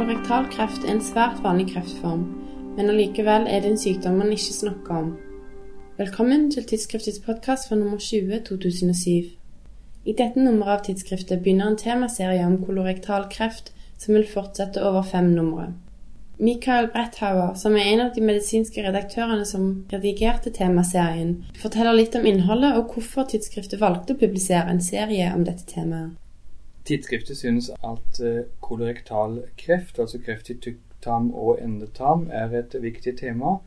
Kolorektalkreft er en svært vanlig kreftform, men allikevel er det en sykdom man ikke snakker om. Velkommen til tidsskriftets podkast for nummer 20 2007. I dette nummeret av tidsskriftet begynner en temaserie om kolorektalkreft som vil fortsette over fem numre. Michael Bretthauer, som er en av de medisinske redaktørene som redigerte temaserien, forteller litt om innholdet og hvorfor tidsskriftet valgte å publisere en serie om dette temaet. Tidsskriftet synes at eh, kolorektal kreft, altså kreft i tykktarm og endetarm, er et viktig tema.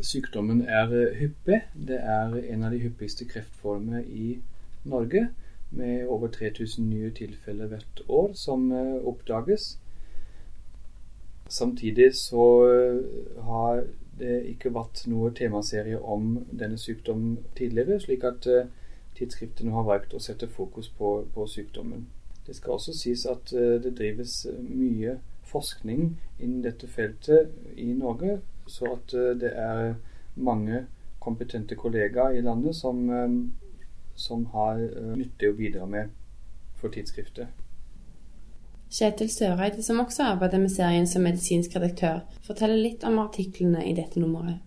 Sykdommen er eh, hyppig. Det er en av de hyppigste kreftformene i Norge, med over 3000 nye tilfeller hvert år som eh, oppdages. Samtidig så har det ikke vært noe temaserie om denne sykdommen tidligere, slik at tidsskriftet nå har valgt å sette fokus på, på sykdommen. Det skal også sies at eh, det drives eh, mye forskning innen dette feltet i Norge, så at eh, det er mange kompetente kollegaer i landet som, som har nytte å bidra med for tidsskriftet. Kjetil Søreide, som også arbeider med serien som medisinsk redaktør, forteller litt om artiklene i dette nummeret.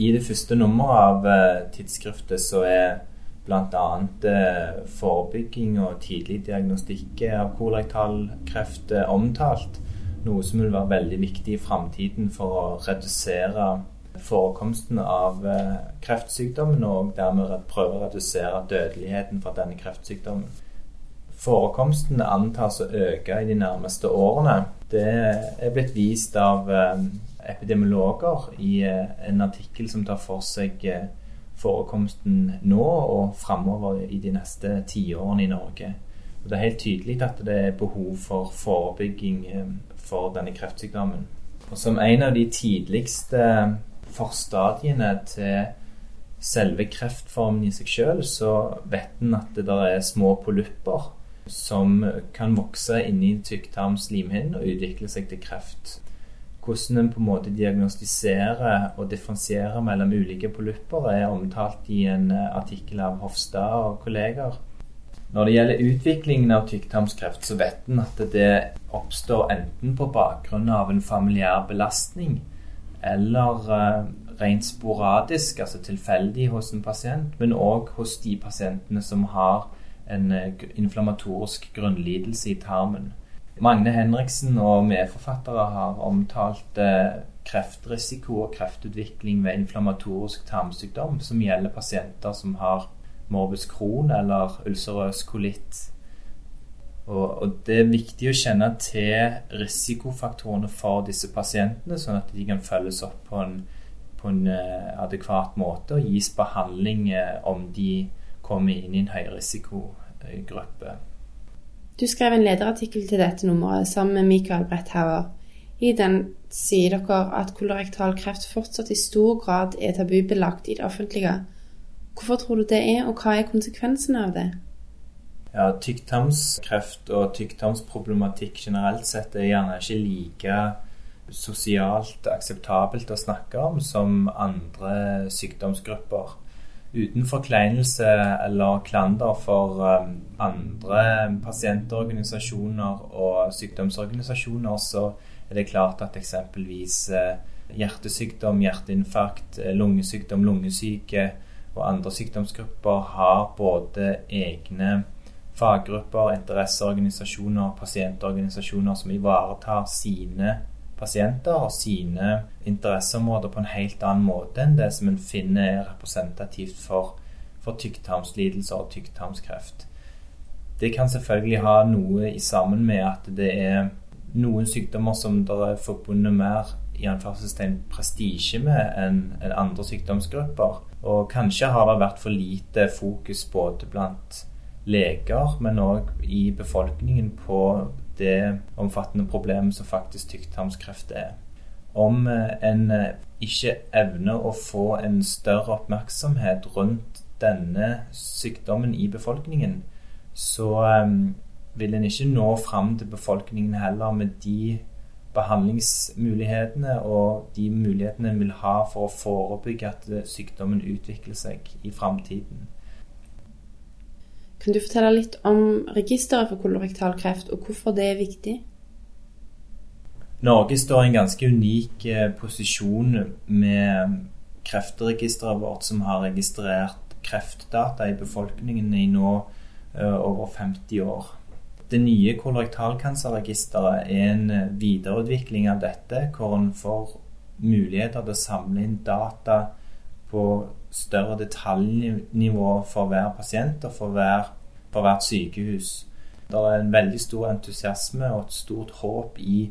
I det første nummeret av tidsskriftet så er bl.a. Eh, forebygging og tidlig diagnostikk av kolorektalkreft eh, omtalt. Noe som vil være veldig viktig i framtiden for å redusere forekomsten av eh, kreftsykdommen, og dermed prøve å redusere dødeligheten fra denne kreftsykdommen. Forekomsten antas å øke i de nærmeste årene. Det er blitt vist av epidemiologer i en artikkel som tar for seg forekomsten nå og framover i de neste tiårene i Norge. Og det er helt tydelig at det er behov for forebygging eh, for denne kreftsykdommen. Og som en av de tidligste forstadiene til selve kreftformen i seg sjøl, så vet en at det der er små polypper som kan vokse inni tykktarmslimhinnen og utvikle seg til kreft hvordan en på en måte diagnostiserer og differensierer mellom ulike polypper, er omtalt i en eh, artikkel av Hofstad og kolleger. Når det gjelder utviklingen av tykktarmskreft, så vet en at det oppstår enten på bakgrunn av en familiær belastning eller uh, rent sporadisk, altså tilfeldig hos en pasient, men òg hos de pasientene som har en uh, inflammatorisk grunnlidelse i tarmen. Magne Henriksen og medforfattere har omtalt eh, kreftrisiko og kreftutvikling ved inflammatorisk tarmsykdom som gjelder pasienter som har morbus Crohn eller ulcerøs kolitt. Og, og, Det er viktig å kjenne til risikofaktorene for disse pasientene, sånn at de kan følges opp på en, på en uh, adekvat måte og gis behandling uh, om de kommer inn i en høyrisikogruppe. Du skrev en lederartikkel til dette nummeret sammen med Michael Bretthauer. I den sier dere at kolorektal kreft fortsatt i stor grad er tabubelagt i det offentlige. Hvorfor tror du det er, og hva er konsekvensene av det? Ja, Tykktarmskreft og tykktarmsproblematikk generelt sett er gjerne ikke like sosialt akseptabelt å snakke om som andre sykdomsgrupper uten forkleinelse eller klander for um, andre pasientorganisasjoner og sykdomsorganisasjoner, så er det klart at eksempelvis uh, hjertesykdom, hjerteinfarkt, uh, lungesykdom, lungesyke og andre sykdomsgrupper har både egne faggrupper, interesseorganisasjoner, pasientorganisasjoner som ivaretar sine pasienter og sine interesseområder på en helt annen måte enn det som en finner er representativt for, for tykktarmslidelser og tykktarmskreft. Det kan selvfølgelig ha noe i sammen med at det er noen sykdommer som det er forbundet mer i anførselstegn prestisje med enn en andre sykdomsgrupper. Og kanskje har det vært for lite fokus både blant leger, men òg i befolkningen på det omfattende problemet som faktisk tykktarmskreft er. Om eh, en eh, ikke evner å få en større oppmerksomhet rundt denne sykdommen i befolkningen, så um, vil en ikke nå fram til befolkningen heller med de behandlingsmulighetene og de mulighetene en vil ha for å forebygge at sykdommen utvikler seg i framtiden. Kan du fortelle litt om registeret for kolorektal kreft, og hvorfor det er viktig? Norge står i en ganske unik eh, posisjon med kreftregisteret vårt, som har registrert kreftdata i befolkningen i nå uh, over 50 år. Det nye kolorektalkancerregisteret er en eh, videreutvikling av dette, hvor en får muligheter til å samle inn data på større detaljnivå for hver pasient og for, hver, for hvert sykehus. Det er en veldig stor entusiasme og et stort håp i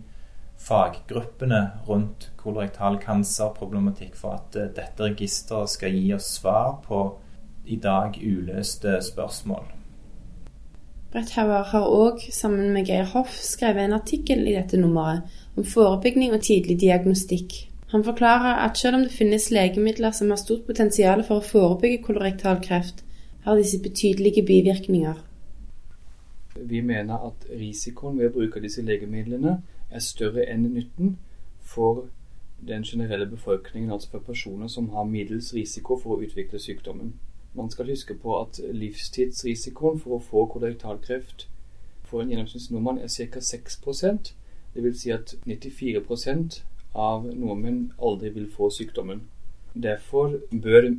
faggruppene rundt kolorektal cancer-problematikk for at uh, dette registeret skal gi oss svar på i dag uløste spørsmål. Brett Hauer har òg, sammen med Geir Hoff, skrevet en artikkel i dette nummeret om forebygging og tidlig diagnostikk. Han forklarer at selv om det finnes legemidler som har stort potensial for å forebygge kolorektal kreft, har disse betydelige bivirkninger. Vi mener at risikoen ved å bruke disse legemidlene er større enn nytten for den generelle befolkningen, altså for personer som har middels risiko for å utvikle sykdommen. Man skal huske på at livstidsrisikoen for å få kolorektalkreft for en gjennomsnittsnordmann er ca. 6% Dvs. Si at 94 av nordmenn aldri vil få sykdommen. Derfor bør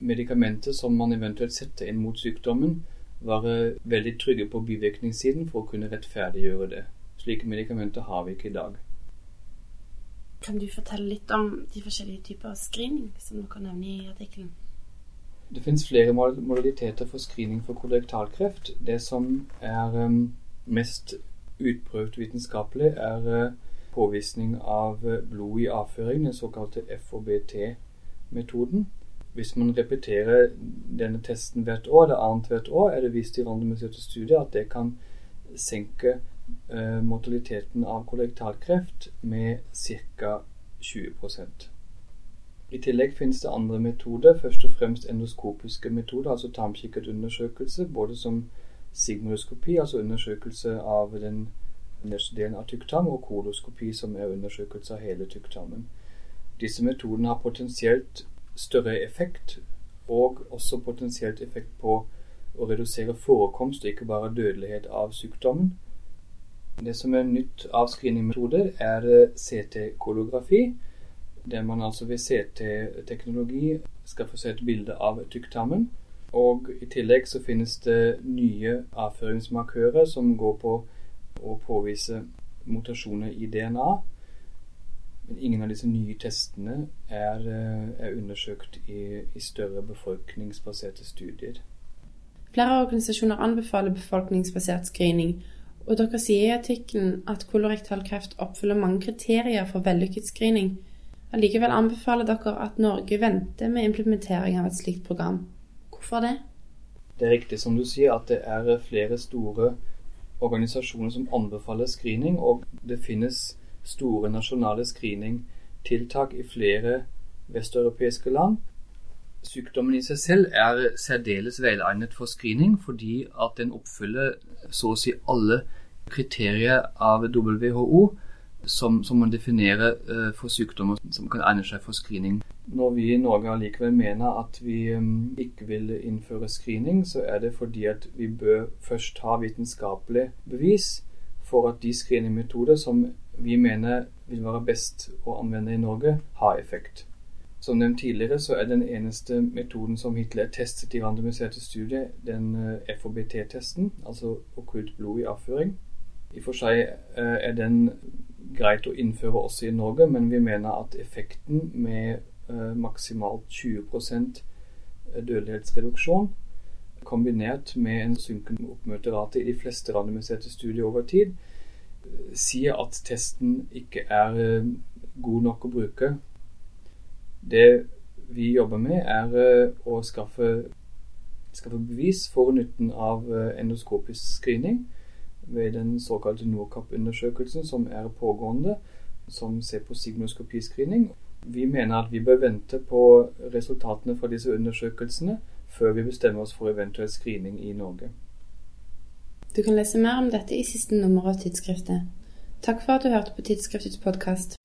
medikamenter som man eventuelt setter inn mot sykdommen, være veldig trygge på bivirkningssiden for å kunne rettferdiggjøre det. Slike medikamenter har vi ikke i dag. Kan du fortelle litt om de forskjellige typer av screening som dere nevner i artikkelen? Det finnes flere modaliteter for screening for kolorektalkreft. Det som er um, mest utprøvd vitenskapelig, er uh, påvisning av uh, blod i avføring, den såkalte FOBT-metoden. Hvis man repeterer denne testen hvert år, eller annethvert år, er det vist i randomiserte studier at det kan senke eh, mortaliteten av kollektalkreft med ca. 20% I tillegg finnes det andre metoder, først og fremst endoskopiske metoder, altså tarmkikkertundersøkelse, både som sigmoidoskopi, altså undersøkelse av den nederste delen av tykktarm, og koloskopi, som er undersøkelse av hele tykktarmen. Disse metodene har potensielt større effekt, og også potensielt effekt på å redusere forekomst, og ikke bare dødelighet av sykdommen. Det som er nytt av screeningmetoder, er eh, CT-kolografi, der man altså ved CT-teknologi skal få se et bilde av tykktarmen. Og i tillegg så finnes det nye avføringsmarkører som går på å påvise mutasjoner i DNA. Men ingen av disse nye testene er, eh, er undersøkt i, i større befolkningsbaserte studier. Flere organisasjoner anbefaler befolkningsbasert screening, og dere sier i artikkelen at kolorektal kreft oppfyller mange kriterier for vellykket screening. Allikevel anbefaler dere at Norge venter med implementering av et slikt program. Hvorfor det? Det er riktig som du sier at det er flere store organisasjoner som anbefaler screening, og det finnes store nasjonale screeningtiltak i flere vesteuropeiske land. Sykdommen i seg selv er særdeles velegnet for screening fordi at den oppfyller så å si alle kriterier av WHO som, som man definerer uh, for sykdommer som kan egne seg for screening. Når vi i Norge allikevel mener at vi um, ikke vil innføre screening, så er det fordi at vi bør først ha vitenskapelig bevis for at de screeningmetoder som vi mener vil være best å anvende i Norge, har effekt. Som nevnt tidligere så er den eneste metoden som hittil er testet i randomiserte studier, den eh, FOBT-testen, altså okkult blod i avføring. I og for seg eh, er den greit å innføre også i Norge, men vi mener at effekten med eh, maksimalt 20% dødelighetsreduksjon kombinert med en synkende oppmøterate i de fleste randomiserte studier over tid, sier at testen ikke er god nok å bruke. Det vi jobber med, er eh, å skaffe, skaffe bevis for nytten av eh, endoskopisk screening ved den såkalte NORCAP-undersøkelsen som er pågående, som ser på signoskopiscreening. Vi mener at vi bør vente på resultatene fra disse undersøkelsene før vi bestemmer oss for eventuell screening i Norge. Du kan lese mer om dette i siste nummer av tidsskriftet. Takk for at du hørte på Tidsskriftets podkast.